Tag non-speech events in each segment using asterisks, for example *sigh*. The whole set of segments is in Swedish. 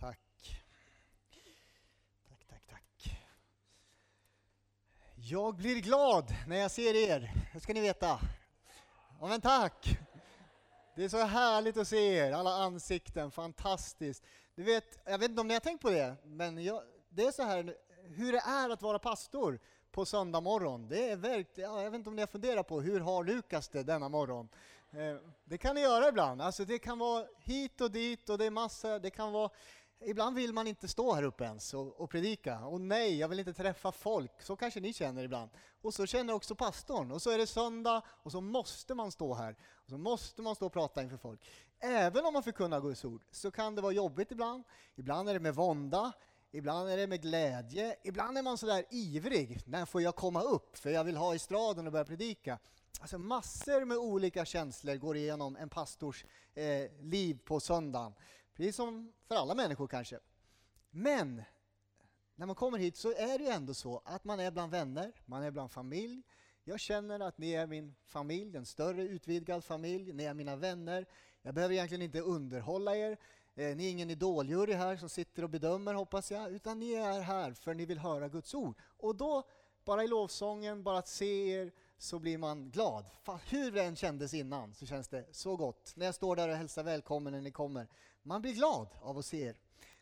Tack. Tack, tack, tack. Jag blir glad när jag ser er, det ska ni veta. Ja, men tack! Det är så härligt att se er, alla ansikten, fantastiskt. Du vet, jag vet inte om ni har tänkt på det, men jag, det är så här hur det är att vara pastor på söndag morgon. Det är verkligen, ja, jag vet inte om ni har funderat på hur har Lukas det denna morgon? Eh, det kan ni göra ibland. Alltså det kan vara hit och dit och det är massa, det kan vara Ibland vill man inte stå här uppe ens och, och, predika. Och nej, jag vill inte träffa folk. Så kanske ni känner ibland. Och så känner också pastorn. Och så är det söndag och så måste man stå här. Och så måste man stå och prata inför folk. Även om man förkunnar Guds ord så kan det vara jobbigt ibland. Ibland är det med vånda. Ibland är det med glädje. Ibland är man sådär ivrig. När får jag komma upp? För jag vill ha estraden och börja predika. Alltså massor med olika känslor går igenom en pastors eh, liv på söndagen. Precis som för alla människor kanske. Men när man kommer hit så är det ju ändå så att man är bland vänner, man är bland familj. Jag känner att ni är min familj, en större utvidgad familj. Ni är mina vänner. Jag behöver egentligen inte underhålla er. Eh, ni är ingen idoljury här som sitter och bedömer hoppas jag, utan ni är här för ni vill höra Guds ord. Och då, bara i lovsången, bara att se er, så blir man glad. hur det än kändes innan så känns det så gott. När jag står där och hälsar välkommen när ni kommer. Man blir glad av att se er.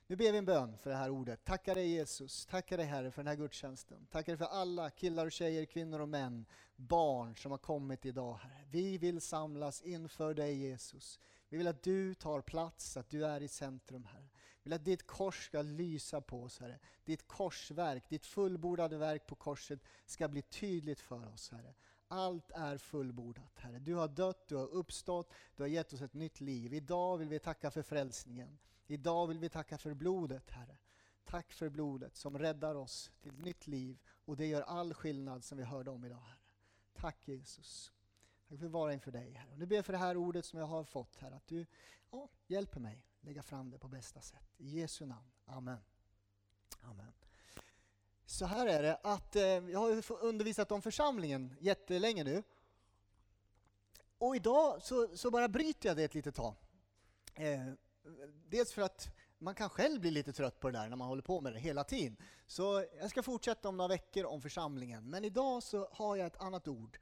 Nu ber vi en bön för det här ordet. Tackar dig Jesus, tackar dig Herre för den här gudstjänsten. Tackar dig för alla killar och tjejer, kvinnor och män, barn som har kommit idag Herre. Vi vill samlas inför dig Jesus. Vi vill att du tar plats, att du är i centrum Herre. Vill att ditt kors ska lysa på oss Herre. Ditt korsverk, ditt fullbordade verk på korset ska bli tydligt för oss Herre. Allt är fullbordat, Herre. Du har dött, du har uppstått, du har gett oss ett nytt liv. Idag vill vi tacka för frälsningen. Idag vill vi tacka för blodet, Herre. Tack för blodet som räddar oss till ett nytt liv och det gör all skillnad som vi hörde om idag, Herre. Tack Jesus. Tack för att vara inför dig, Herre. Och nu ber jag för det här ordet som jag har fått, Herre, att du ja, hjälper mig lägga fram det på bästa sätt. I Jesu namn. Amen. Amen. Så här är det att eh, jag har undervisat om församlingen jättelänge nu. Och idag så, så bara bryter jag det ett litet tag. Eh, dels för att man kan själv bli lite trött på det där när man håller på med det hela tiden. Så jag ska fortsätta om några veckor om församlingen. Men idag så har jag ett annat ord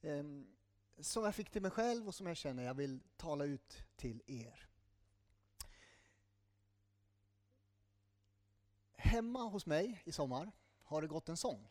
eh, som jag fick till mig själv och som jag känner jag vill tala ut till er. Hemma hos mig i sommar har det gått en sång.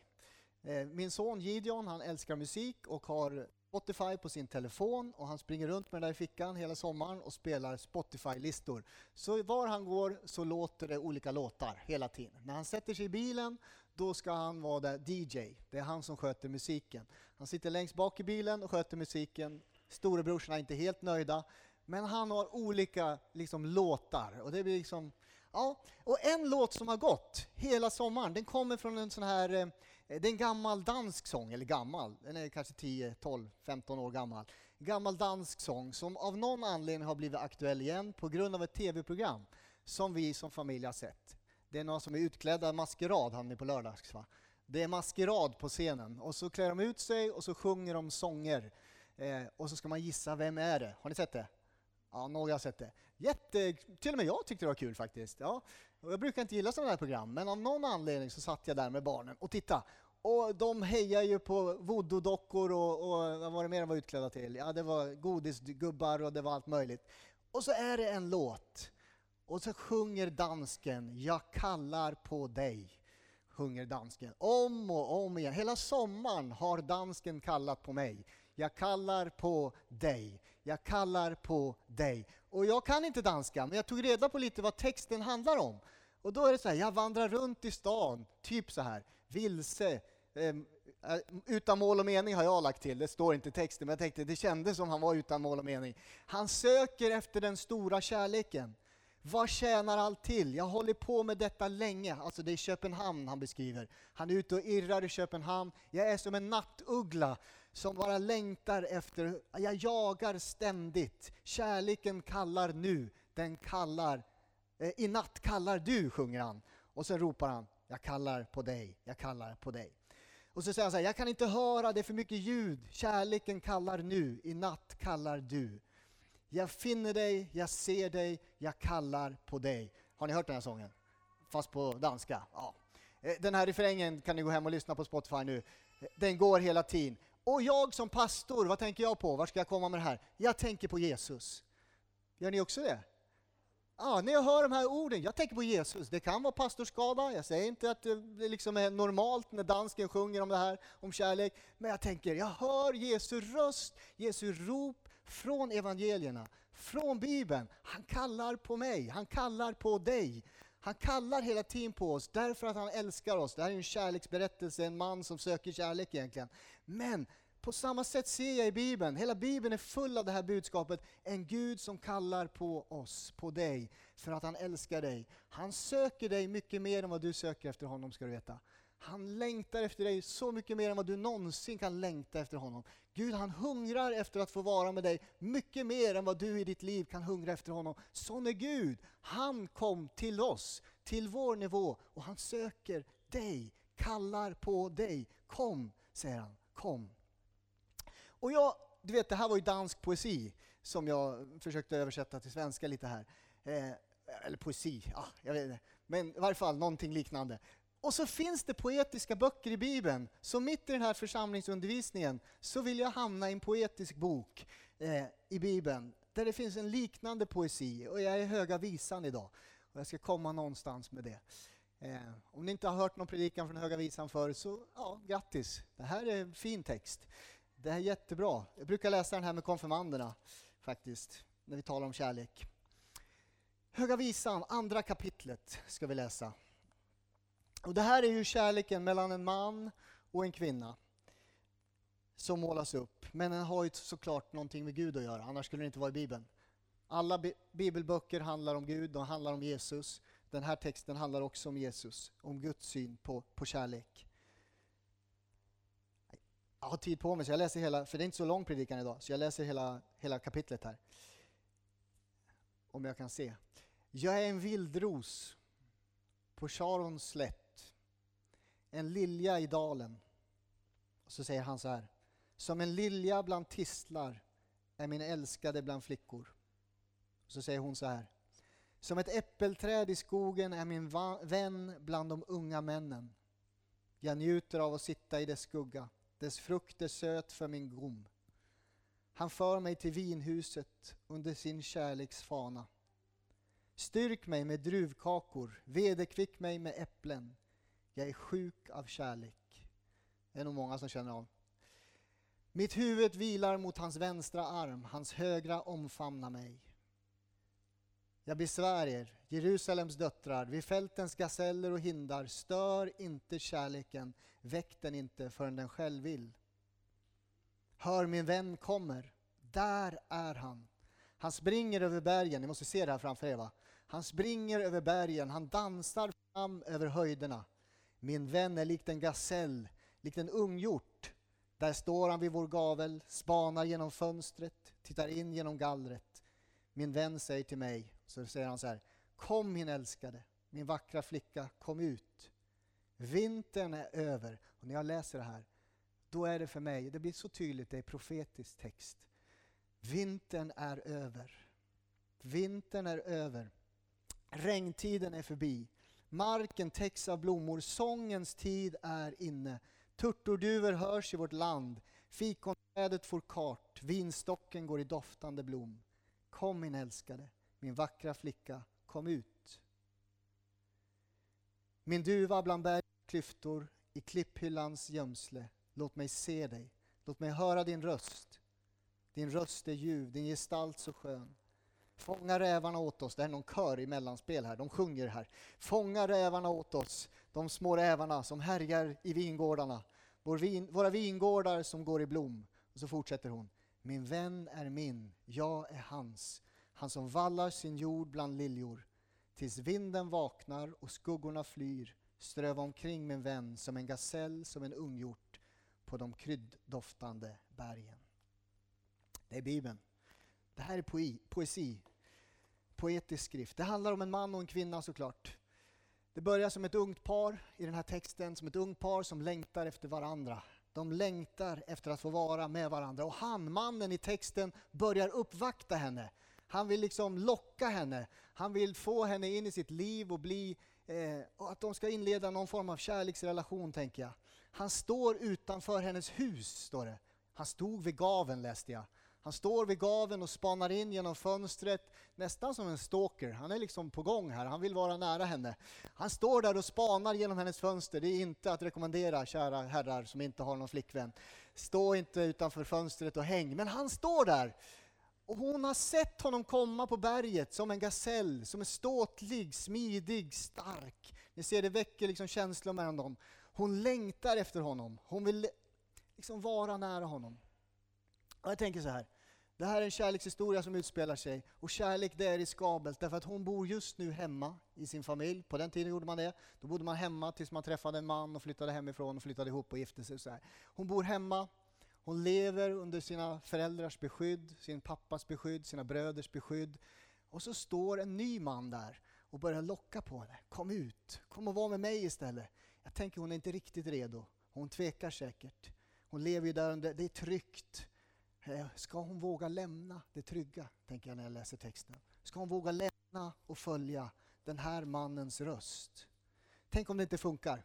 Eh, min son Gideon han älskar musik och har Spotify på sin telefon och han springer runt med den där i fickan hela sommaren och spelar Spotify-listor. Så var han går så låter det olika låtar hela tiden. När han sätter sig i bilen då ska han vara där DJ. Det är han som sköter musiken. Han sitter längst bak i bilen och sköter musiken. Storebrorsorna är inte helt nöjda men han har olika liksom, låtar och det blir liksom Ja, och en låt som har gått hela sommaren, den kommer från en sån här, eh, det är en gammal dansk sång, eller gammal, den är kanske 10, 12, 15 år gammal. Gammal dansk sång som av någon anledning har blivit aktuell igen på grund av ett tv-program som vi som familj har sett. Det är några som är utklädda maskerad, hann är på lördags va? Det är maskerad på scenen och så klär de ut sig och så sjunger de sånger. Eh, och så ska man gissa, vem är det? Har ni sett det? Ja, några har sett det. Jätte, till och med jag tyckte det var kul faktiskt. Ja. Jag brukar inte gilla sådana här program, men av någon anledning så satt jag där med barnen och tittade. Och de hejar ju på voodoo-dockor och, och vad var det mer de var utklädda till? Ja, det var godisgubbar och det var allt möjligt. Och så är det en låt. Och så sjunger dansken ”Jag kallar på dig” sjunger dansken om och om igen. Hela sommaren har dansken kallat på mig. Jag kallar på dig. Jag kallar på dig. Och jag kan inte danska, men jag tog reda på lite vad texten handlar om. Och då är det så här, jag vandrar runt i stan, typ så här, vilse, ehm, eh, utan mål och mening har jag lagt till, det står inte i texten, men jag tänkte det kändes som han var utan mål och mening. Han söker efter den stora kärleken. Vad tjänar allt till? Jag håller på med detta länge. Alltså det är Köpenhamn han beskriver. Han är ute och irrar i Köpenhamn. Jag är som en nattuggla som bara längtar efter, jag jagar ständigt. Kärleken kallar nu, den kallar, eh, i natt kallar du, sjunger han. Och sen ropar han, jag kallar på dig, jag kallar på dig. Och så säger han så här, jag kan inte höra, det är för mycket ljud. Kärleken kallar nu, i natt kallar du. Jag finner dig, jag ser dig, jag kallar på dig. Har ni hört den här sången? Fast på danska? Ja. Eh, den här refrängen kan ni gå hem och lyssna på Spotify nu. Den går hela tiden. Och jag som pastor, vad tänker jag på? Var ska jag komma med det här? Jag tänker på Jesus. Gör ni också det? Ja, när jag hör de här orden, jag tänker på Jesus. Det kan vara pastorskada, jag säger inte att det liksom är normalt när dansken sjunger om det här, om kärlek. Men jag tänker, jag hör Jesu röst, Jesu rop från evangelierna, från Bibeln. Han kallar på mig, han kallar på dig. Han kallar hela tiden på oss därför att han älskar oss. Det här är en kärleksberättelse, en man som söker kärlek egentligen. Men på samma sätt ser jag i Bibeln, hela Bibeln är full av det här budskapet. En Gud som kallar på oss, på dig, för att han älskar dig. Han söker dig mycket mer än vad du söker efter honom, ska du veta. Han längtar efter dig så mycket mer än vad du någonsin kan längta efter honom. Gud han hungrar efter att få vara med dig mycket mer än vad du i ditt liv kan hungra efter honom. Sån är Gud. Han kom till oss, till vår nivå och han söker dig, kallar på dig. Kom, säger han, kom. Och jag, du vet det här var ju dansk poesi som jag försökte översätta till svenska lite här. Eh, eller poesi, ja, jag vet inte. Men i varje fall någonting liknande. Och så finns det poetiska böcker i Bibeln. Så mitt i den här församlingsundervisningen så vill jag hamna i en poetisk bok eh, i Bibeln där det finns en liknande poesi. Och jag är Höga Visan idag. Och jag ska komma någonstans med det. Eh, om ni inte har hört någon predikan från Höga Visan förr så ja, grattis. Det här är en fin text. Det här är jättebra. Jag brukar läsa den här med konfirmanderna faktiskt, när vi talar om kärlek. Höga Visan, andra kapitlet ska vi läsa. Och det här är ju kärleken mellan en man och en kvinna som målas upp. Men den har ju såklart någonting med Gud att göra, annars skulle det inte vara i Bibeln. Alla bi bibelböcker handlar om Gud, de handlar om Jesus. Den här texten handlar också om Jesus, om Guds syn på, på kärlek. Jag har tid på mig, så jag läser hela, för det är inte så lång predikan idag, så jag läser hela, hela kapitlet här. Om jag kan se. Jag är en vildros på Sharons slätt en lilja i dalen. Och så säger han så här. Som en lilja bland tistlar är min älskade bland flickor. Och så säger hon så här. Som ett äppelträd i skogen är min vän bland de unga männen. Jag njuter av att sitta i dess skugga. Dess frukt är söt för min gom. Han för mig till vinhuset under sin kärleks fana. Styrk mig med druvkakor, vederkvick mig med äpplen. Jag är sjuk av kärlek. Det är nog många som känner av. Mitt huvud vilar mot hans vänstra arm, hans högra omfamnar mig. Jag besvär er, Jerusalems döttrar, vid fältens gaseller och hindar, stör inte kärleken, väck den inte förrän den själv vill. Hör, min vän kommer, där är han. Han springer över bergen, ni måste se det här framför er va? Han springer över bergen, han dansar fram över höjderna. Min vän är likt en gasell, likt en unghjort. Där står han vid vår gavel, spanar genom fönstret, tittar in genom gallret. Min vän säger till mig, så säger han så här, Kom min älskade, min vackra flicka, kom ut. Vintern är över. Och när jag läser det här, då är det för mig, det blir så tydligt, det är profetisk text. Vintern är över. Vintern är över. Regntiden är förbi. Marken täcks av blommor, sångens tid är inne. Turturduvor hörs i vårt land, fikonträdet får kart, vinstocken går i doftande blom. Kom min älskade, min vackra flicka, kom ut. Min duva bland bergets klyftor, i klipphyllans gömsle, låt mig se dig, låt mig höra din röst. Din röst är ljuv, din gestalt så skön. Fånga rävarna åt oss. Det är någon kör i mellanspel här. De sjunger här. Fånga rävarna åt oss. De små rävarna som härjar i vingårdarna. Vår vin, våra vingårdar som går i blom. Och så fortsätter hon. Min vän är min, jag är hans. Han som vallar sin jord bland liljor. Tills vinden vaknar och skuggorna flyr. Ströva omkring min vän som en gasell, som en unghjort på de krydddoftande bergen. Det är Bibeln. Det här är poe poesi, poetisk skrift. Det handlar om en man och en kvinna såklart. Det börjar som ett ungt par i den här texten, som ett ungt par som längtar efter varandra. De längtar efter att få vara med varandra. Och han, mannen i texten, börjar uppvakta henne. Han vill liksom locka henne. Han vill få henne in i sitt liv och bli, eh, och att de ska inleda någon form av kärleksrelation, tänker jag. Han står utanför hennes hus, står det. Han stod vid gaven, läste jag. Han står vid gaven och spanar in genom fönstret, nästan som en stalker. Han är liksom på gång här, han vill vara nära henne. Han står där och spanar genom hennes fönster. Det är inte att rekommendera, kära herrar som inte har någon flickvän. Stå inte utanför fönstret och häng. Men han står där. Och hon har sett honom komma på berget som en gasell, som är ståtlig, smidig, stark. Ni ser, det väcker liksom känslor mellan dem. Hon längtar efter honom. Hon vill liksom vara nära honom. Och jag tänker så här, det här är en kärlekshistoria som utspelar sig och kärlek det är riskabelt därför att hon bor just nu hemma i sin familj. På den tiden gjorde man det. Då bodde man hemma tills man träffade en man och flyttade hemifrån och flyttade ihop och gifte sig. Och så här. Hon bor hemma, hon lever under sina föräldrars beskydd, sin pappas beskydd, sina bröders beskydd. Och så står en ny man där och börjar locka på henne. Kom ut, kom och var med mig istället. Jag tänker hon är inte riktigt redo. Hon tvekar säkert. Hon lever ju där under, det är tryggt. Eh, ska hon våga lämna det trygga, tänker jag när jag läser texten. Ska hon våga lämna och följa den här mannens röst? Tänk om det inte funkar.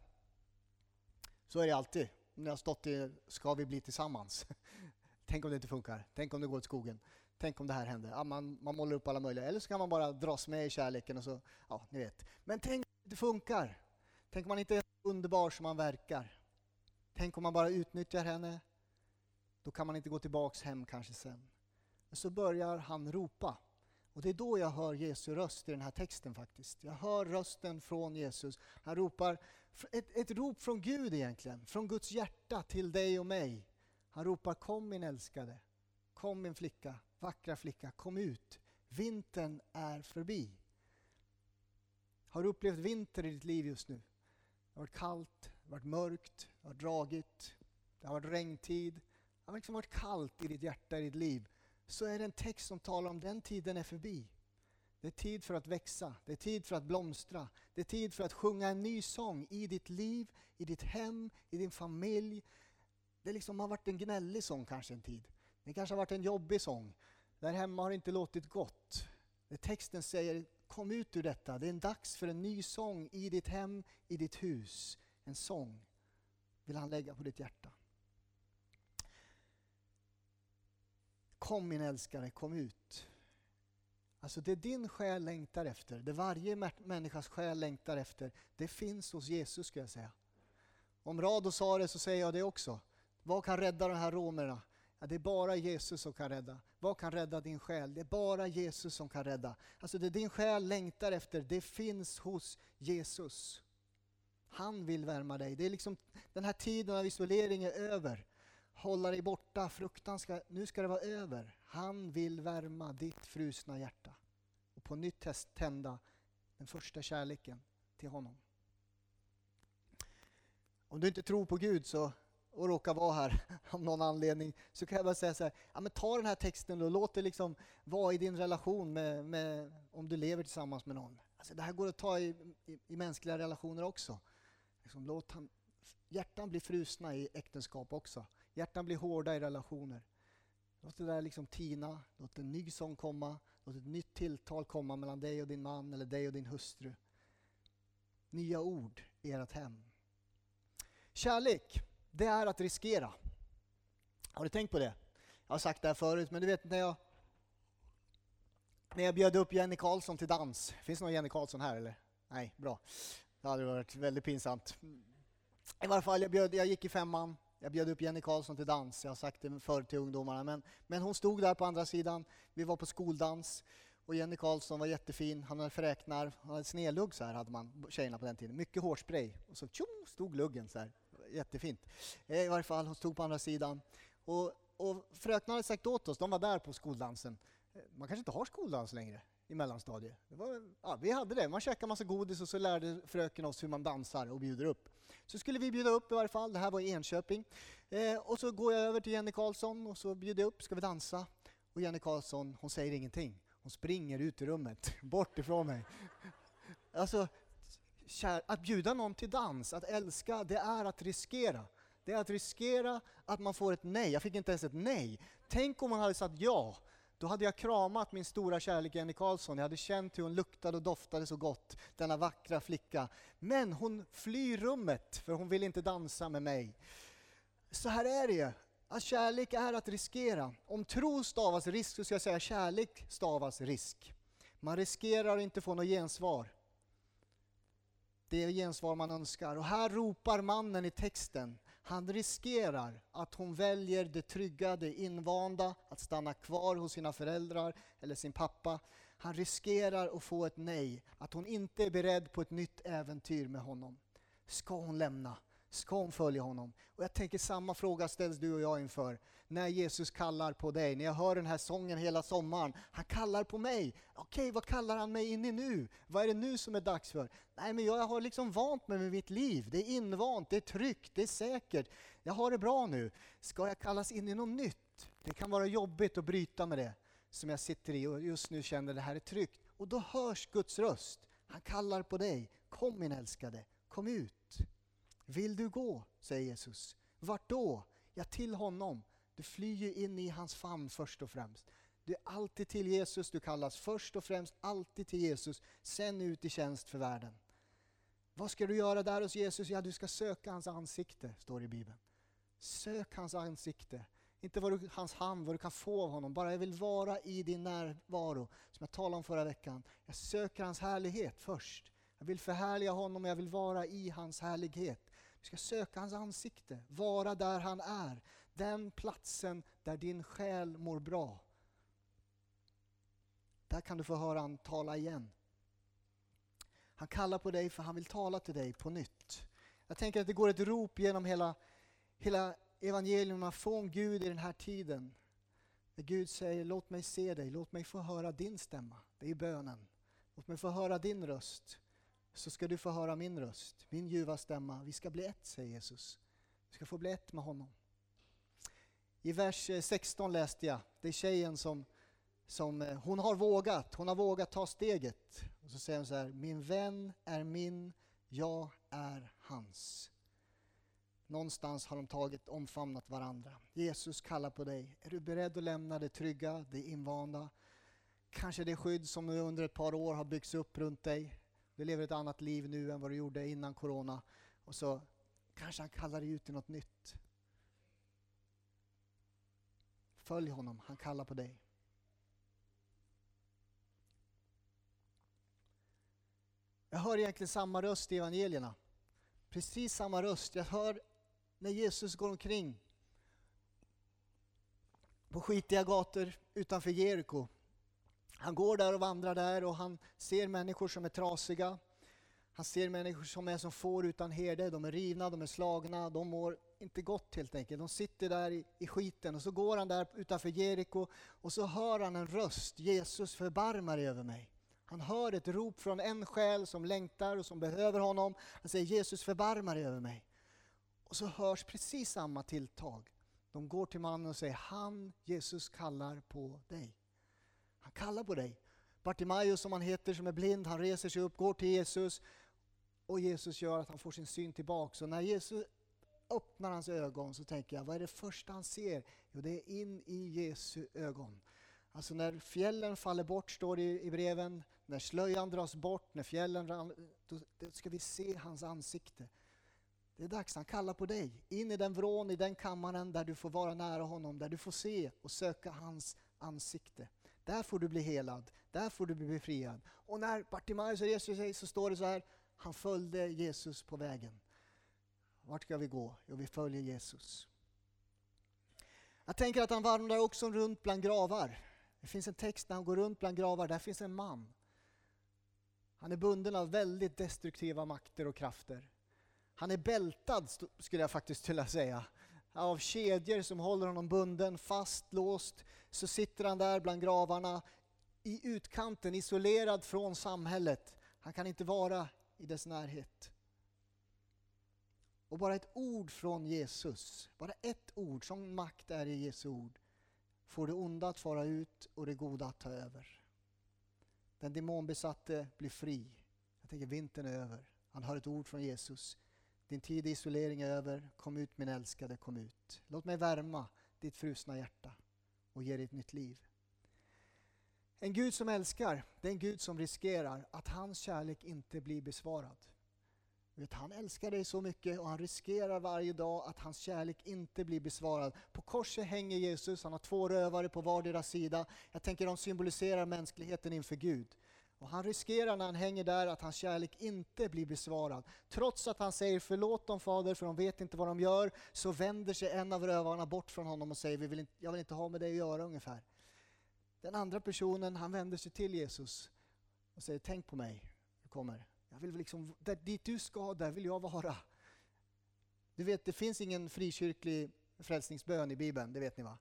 Så är det alltid. När jag har stått i Ska vi bli tillsammans? *laughs* Tänk om det inte funkar. Tänk om det går åt skogen. Tänk om det här händer. Ja, man, man målar upp alla möjliga. Eller så kan man bara dras med i kärleken och så, ja, ni vet. Men tänk om det inte funkar. Tänk om man inte är underbar som man verkar. Tänk om man bara utnyttjar henne då kan man inte gå tillbaks hem kanske sen. Men så börjar han ropa. Och det är då jag hör Jesu röst i den här texten faktiskt. Jag hör rösten från Jesus. Han ropar, ett, ett rop från Gud egentligen, från Guds hjärta till dig och mig. Han ropar kom min älskade, kom min flicka, vackra flicka, kom ut. Vintern är förbi. Har du upplevt vinter i ditt liv just nu? Det har varit kallt, det har varit mörkt, det har dragit, det har varit regntid, Det har liksom varit kallt i ditt hjärta, i ditt liv, så är det en text som talar om den tiden är förbi. Det är tid för att växa, det är tid för att blomstra, det är tid för att sjunga en ny sång i ditt liv, i ditt hem, i din familj. Det liksom har varit en gnällig sång kanske en tid. Det kanske har varit en jobbig sång. Där hemma har det inte låtit gott. Det texten säger, kom ut ur detta. Det är en dags för en ny sång i ditt hem, i ditt hus. En sång vill han lägga på ditt hjärta. Kom min älskare, kom ut. Alltså det din själ längtar efter, det varje människas själ längtar efter, det finns hos Jesus ska jag säga. Om Rado sa det så säger jag det också. Vad kan rädda de här romerna? Ja, det är bara Jesus som kan rädda. Vad kan rädda din själ? Det är bara Jesus som kan rädda. Alltså det din själ längtar efter, det finns hos Jesus. Han vill värma dig. Det är liksom den här tiden av isolering är över hålla dig borta, fruktan ska, nu ska det vara över. Han vill värma ditt frusna hjärta och på nytt tända den första kärleken till honom. Om du inte tror på Gud så, och råkar vara här *laughs* av någon anledning så kan jag bara säga så här, ja, men ta den här texten och låt det liksom vara i din relation med, med om du lever tillsammans med någon. Alltså det här går att ta i, i, i mänskliga relationer också. Liksom låt han, hjärtan bli frusna i äktenskap också. Hjärtan blir hårda i relationer. Låt det där liksom tina, låt en ny sång komma, låt ett nytt tilltal komma mellan dig och din man eller dig och din hustru. Nya ord i ert hem. Kärlek, det är att riskera. Har du tänkt på det? Jag har sagt det här förut, men du vet när jag när jag bjöd upp Jenny Karlsson till dans. Finns det någon Jenny Karlsson här eller? Nej, bra. Det hade varit väldigt pinsamt. I varje fall, jag, bjöd, jag gick i femman, jag bjöd upp Jenny Karlsson till dans, jag har sagt det förr till ungdomarna. Men, men hon stod där på andra sidan, vi var på skoldans. Och Jenny Karlsson var jättefin, han hade fräknar, han hade snedlugg så här hade man, tjejerna på den tiden. Mycket hårspray. Och så tjong, stod luggen så här. Jättefint. Eh, I varje fall, hon stod på andra sidan. Och, och fröknarna hade sagt åt oss, de var där på skoldansen. Eh, man kanske inte har skoldans längre i mellanstadiet. Det var, ja, vi hade det, man käkade massa godis och så lärde fröken oss hur man dansar och bjuder upp. Så skulle vi bjuda upp i varje fall, det här var i Enköping. Eh, och så går jag över till Jenny Karlsson och så bjuder jag upp, ska vi dansa? Och Jenny Karlsson, hon säger ingenting. Hon springer ut i rummet, *laughs* bort ifrån mig. Alltså, kär, att bjuda någon till dans, att älska, det är att riskera. Det är att riskera att man får ett nej. Jag fick inte ens ett nej. Tänk om man hade sagt ja då hade jag kramat min stora kärlek Jenny Karlsson. Jag hade känt hur hon luktade och doftade så gott, denna vackra flicka. Men hon flyr rummet, för hon vill inte dansa med mig. Så här är det ju. Att kärlek är att riskera. Om tro stavas risk så ska jag säga kärlek stavas risk. Man riskerar att inte få något gensvar. Det är gensvar man önskar. Och här ropar mannen i texten. Han riskerar att hon väljer det trygga, det invanda, att stanna kvar hos sina föräldrar eller sin pappa. Han riskerar att få ett nej, att hon inte är beredd på ett nytt äventyr med honom. Ska hon lämna? Ska hon följa honom? Och jag tänker samma fråga ställs du och jag inför. När Jesus kallar på dig, när jag hör den här sången hela sommaren. Han kallar på mig. Okej, vad kallar han mig in i nu? Vad är det nu som är dags för? Nej, men jag har liksom vant mig med mitt liv. Det är invant, det är tryggt, det är säkert. Jag har det bra nu. Ska jag kallas in i något nytt? Det kan vara jobbigt att bryta med det som jag sitter i och just nu känner det här är tryggt. Och då hörs Guds röst. Han kallar på dig. Kom min älskade, kom ut. Vill du gå? säger Jesus. Vart då? Ja, till honom. Du flyr in i hans famn först och främst. Du är alltid till Jesus, du kallas först och främst alltid till Jesus, sen ut i tjänst för världen. Vad ska du göra där hos Jesus? Ja, du ska söka hans ansikte, står det i Bibeln. Sök hans ansikte. Inte vad du, hans hand, vad du kan få av honom. Bara jag vill vara i din närvaro, som jag talade om förra veckan. Jag söker hans härlighet först. Jag vill förhärliga honom, jag vill vara i hans härlighet. Du ska söka hans ansikte, vara där han är. Den platsen där din själ mår bra. Där kan du få höra han tala igen. Han kallar på dig för han vill tala till dig på nytt. Jag tänker att det går ett rop genom hela, hela evangelierna från Gud i den här tiden. Där Gud säger låt mig se dig, låt mig få höra din stämma. Det är bönen. Låt mig få höra din röst så ska du få höra min röst, min ljuva stämma. Vi ska bli ett, säger Jesus. Vi ska få bli ett med honom. I vers eh, 16 läste jag, det är tjejen som, som eh, hon har vågat, hon har vågat ta steget. Och så säger hon så här, min vän är min, jag är hans. Någonstans har de tagit, omfamnat varandra. Jesus kallar på dig. Är du beredd att lämna det trygga, det invanda? Kanske det skydd som nu under ett par år har byggts upp runt dig. Du lever ett annat liv nu än vad du gjorde innan corona. Och så kanske han kallar dig ut till något nytt. Följ honom, han kallar på dig. Jag hör egentligen samma röst i evangelierna. Precis samma röst. Jag hör när Jesus går omkring på skitiga gator utanför Jeriko han går där och vandrar där och han ser människor som är trasiga. Han ser människor som är som får utan herde, de är rivna, de är slagna, de mår inte gott helt enkelt. De sitter där i, i skiten och så går han där utanför Jeriko och så hör han en röst, Jesus förbarmar dig över mig. Han hör ett rop från en själ som längtar och som behöver honom. Han säger Jesus förbarmar dig över mig. Och så hörs precis samma tilltag. De går till mannen och säger han, Jesus kallar på dig. Han kallar på dig. Bartimaeus som han heter, som är blind, han reser sig upp, går till Jesus och Jesus gör att han får sin syn tillbaka. Och när Jesus öppnar hans ögon så tänker jag, vad är det första han ser? Jo, det är in i Jesu ögon. Alltså när fjällen faller bort, står det i breven, när slöjan dras bort, när fjällen då, då ska vi se hans ansikte. Det är dags, han kallar på dig. In i den vrån, i den kammaren där du får vara nära honom, där du får se och söka hans ansikte. Där får du bli helad, där får du bli befriad. Och när Bartimaeus reser sig så står det så här, han följde Jesus på vägen. Vart ska vi gå? Jo, vi följer Jesus. Jag tänker att han vandrar också runt bland gravar. Det finns en text när han går runt bland gravar, där finns en man. Han är bunden av väldigt destruktiva makter och krafter. Han är bältad, skulle jag faktiskt vilja säga av kedjor som håller honom bunden, fastlåst. Så sitter han där bland gravarna i utkanten, isolerad från samhället. Han kan inte vara i dess närhet. Och bara ett ord från Jesus, bara ett ord, som makt är i Jesu ord, får det onda att fara ut och det goda att ta över. Den demonbesatte blir fri. Jag tänker vintern är över. Han hör ett ord från Jesus. Din tid i isolering är över. Kom ut min älskade, kom ut. Låt mig värma ditt frusna hjärta och ge dig ett nytt liv. En Gud som älskar, det är en Gud som riskerar att hans kärlek inte blir besvarad. Vet, han älskar dig så mycket och han riskerar varje dag att hans kärlek inte blir besvarad. På korset hänger Jesus, han har två rövare på vardera sida. Jag tänker de symboliserar mänskligheten inför Gud. Och han riskerar när han hänger där att hans kärlek inte blir besvarad. Trots att han säger förlåt dem fader för de vet inte vad de gör, så vänder sig en av rövarna bort från honom och säger Vi vill inte, jag vill inte ha med dig att göra ungefär. Den andra personen han vänder sig till Jesus och säger tänk på mig, du kommer. Jag vill liksom, där, dit du ska, där vill jag vara. Du vet, det finns ingen frikyrklig frälsningsbön i Bibeln, det vet ni va?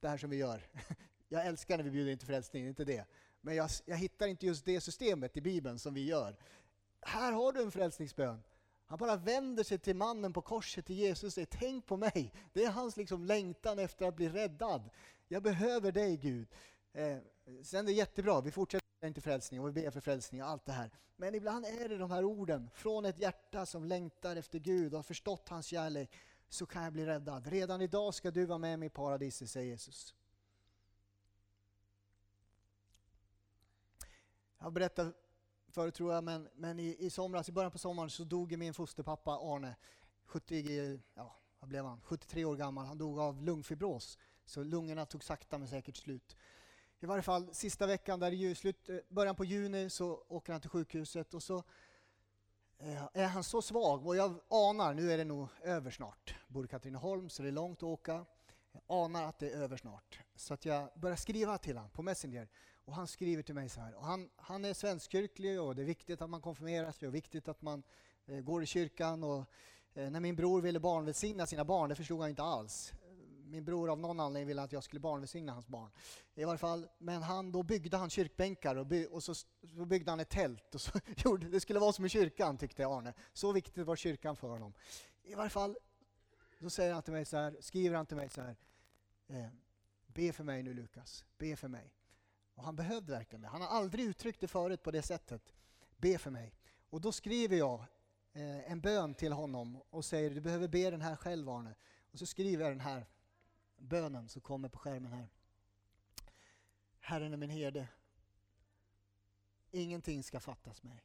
Det här som vi gör. *laughs* Jag älskar när vi bjuder in till frälsning, inte det. Men jag, jag hittar inte just det systemet i Bibeln som vi gör. Här har du en frälsningsbön. Han bara vänder sig till mannen på korset, till Jesus och säger tänk på mig. Det är hans liksom längtan efter att bli räddad. Jag behöver dig Gud. Eh, sen är det jättebra, vi fortsätter inte frälsning och vi ber för frälsning och allt det här. Men ibland är det de här orden från ett hjärta som längtar efter Gud och har förstått hans kärlek, så kan jag bli räddad. Redan idag ska du vara med mig i paradiset, säger Jesus. Jag har berättat förut tror jag, men, men i, i somras, i början på sommaren så dog min fosterpappa Arne, 70, ja, vad blev han? 73 år gammal. Han dog av lungfibros, så lungorna tog sakta men säkert slut. I varje fall sista veckan, där i slut, eh, början på juni, så åker han till sjukhuset och så eh, är han så svag och jag anar, nu är det nog över snart. Bor i Katrineholm så det är långt att åka. Jag anar att det är över snart. Så att jag börjar skriva till honom på Messenger och han skriver till mig så här. Och han, han är svenskkyrklig och det är viktigt att man konfirmerar sig och viktigt att man eh, går i kyrkan. Och, eh, när min bror ville barnvälsigna sina barn, det förstod han inte alls. Min bror av någon anledning ville att jag skulle barnvälsigna hans barn. I varje fall, men han, då byggde han kyrkbänkar och, by, och så, så, byggde han ett tält. Och så *laughs* det skulle vara som i kyrkan tyckte Arne. Så viktigt var kyrkan för honom. I varje fall, då säger han till mig så här, skriver han till mig så här. Eh, be för mig nu Lukas, be för mig. Och han behövde verkligen det. Han har aldrig uttryckt det förut på det sättet. Be för mig. Och då skriver jag eh, en bön till honom och säger du behöver be den här själv Arne. Och så skriver jag den här bönen som kommer på skärmen här. Herren är min herde. Ingenting ska fattas mig.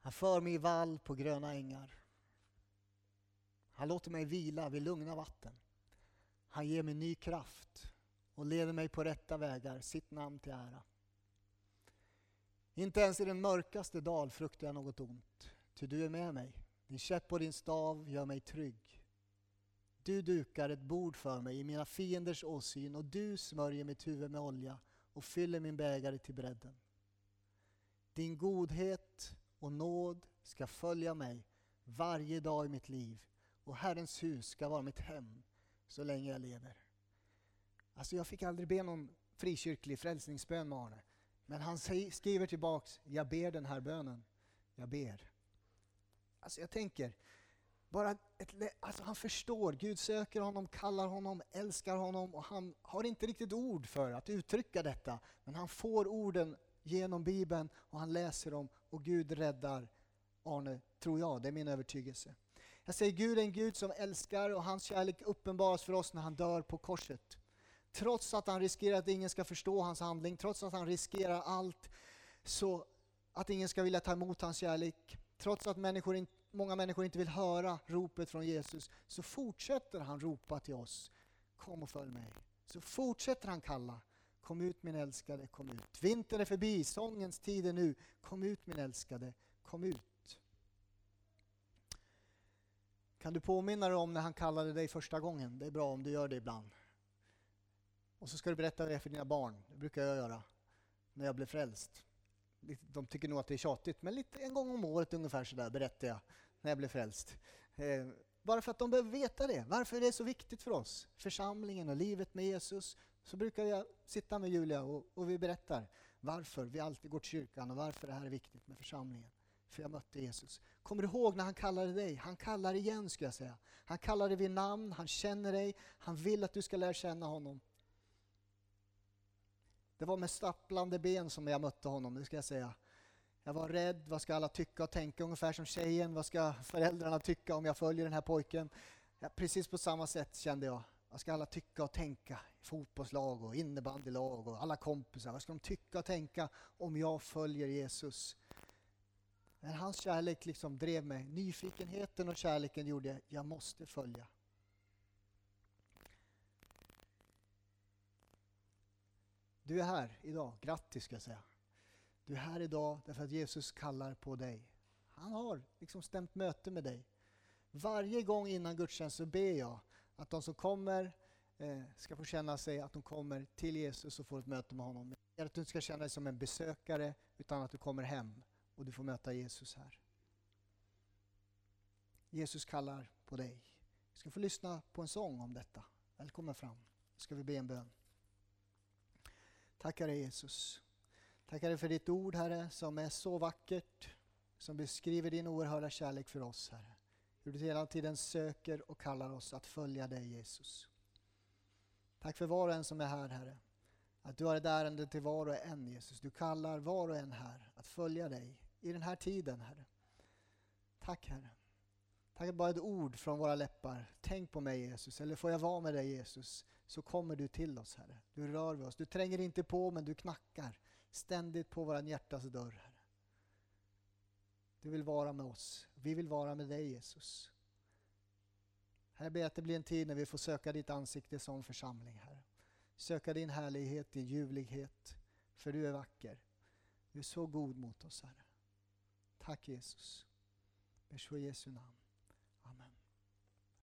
Han för mig i vall på gröna ängar. Han låter mig vila vid lugna vatten. Han ger mig ny kraft och leder mig på rätta vägar, sitt namn till ära. Inte ens i den mörkaste dal fruktar jag något ont, ty du är med mig. Din käpp och din stav gör mig trygg. Du dukar ett bord för mig i mina fienders åsyn och du smörjer mitt huvud med olja och fyller min bägare till bredden. Din godhet och nåd ska följa mig varje dag i mitt liv och Herrens hus ska vara mitt hem så länge jag lever. Alltså jag fick aldrig be någon frikyrklig frälsningsbön med Arne. Men han skriver tillbaks, jag ber den här bönen. Jag ber. Alltså jag tänker, bara ett, alltså han förstår, Gud söker honom, kallar honom, älskar honom och han har inte riktigt ord för att uttrycka detta. Men han får orden genom Bibeln och han läser dem och Gud räddar Arne, tror jag, det är min övertygelse. Jag säger Gud är en Gud som älskar och hans kärlek uppenbaras för oss när han dör på korset. Trots att han riskerar att ingen ska förstå hans handling, trots att han riskerar allt, så att ingen ska vilja ta emot hans kärlek, trots att människor, många människor inte vill höra ropet från Jesus, så fortsätter han ropa till oss. Kom och följ mig. Så fortsätter han kalla. Kom ut min älskade, kom ut. Vintern är förbi, sångens tid är nu. Kom ut min älskade, kom ut. Kan du påminna dig om när han kallade dig första gången? Det är bra om du gör det ibland. Och så ska du berätta det för dina barn. Det brukar jag göra när jag blev frälst. De tycker nog att det är tjatigt, men lite en gång om året ungefär så där berättar jag när jag blev frälst. Eh, bara för att de behöver veta det. Varför är det så viktigt för oss? Församlingen och livet med Jesus. Så brukar jag sitta med Julia och, och vi berättar varför vi alltid går till kyrkan och varför det här är viktigt med församlingen. För jag mötte Jesus. Kommer du ihåg när han kallade dig? Han kallar igen skulle jag säga. Han kallar dig vid namn, han känner dig, han vill att du ska lära känna honom. Det var med stapplande ben som jag mötte honom, det ska jag säga. Jag var rädd, vad ska alla tycka och tänka? Ungefär som tjejen, vad ska föräldrarna tycka om jag följer den här pojken? Ja, precis på samma sätt kände jag. Vad ska alla tycka och tänka? Fotbollslag och innebandylag och alla kompisar. Vad ska de tycka och tänka om jag följer Jesus? Men hans kärlek liksom drev mig. Nyfikenheten och kärleken gjorde jag måste följa. Du är här idag. Grattis ska jag säga. Du är här idag därför att Jesus kallar på dig. Han har liksom stämt möte med dig. Varje gång innan gudstjänst så ber jag att de som kommer eh, ska få känna sig att de kommer till Jesus och får ett möte med honom. Att du inte ska känna dig som en besökare utan att du kommer hem och du får möta Jesus här. Jesus kallar på dig. Vi ska få lyssna på en sång om detta. Välkommen fram. ska vi be en bön. Tackar dig Jesus. Tackar dig för ditt ord Herre som är så vackert, som beskriver din oerhörda kärlek för oss Herre. Hur du hela tiden söker och kallar oss att följa dig Jesus. Tack för var och en som är här Herre. Att du har ett ärende till var och en Jesus. Du kallar var och en här att följa dig i den här tiden Herre. Tack Herre. Tack att bara ett ord från våra läppar. Tänk på mig Jesus, eller får jag vara med dig Jesus, så kommer du till oss Herre. Du rör vid oss. Du tränger inte på men du knackar ständigt på våran hjärtas dörr Herre. Du vill vara med oss. Vi vill vara med dig Jesus. Herre, jag ber att det blir en tid när vi får söka ditt ansikte som församling Herre. Söka din härlighet, din ljuvlighet. För du är vacker. Du är så god mot oss Herre. Tack Jesus. I Jesu namn.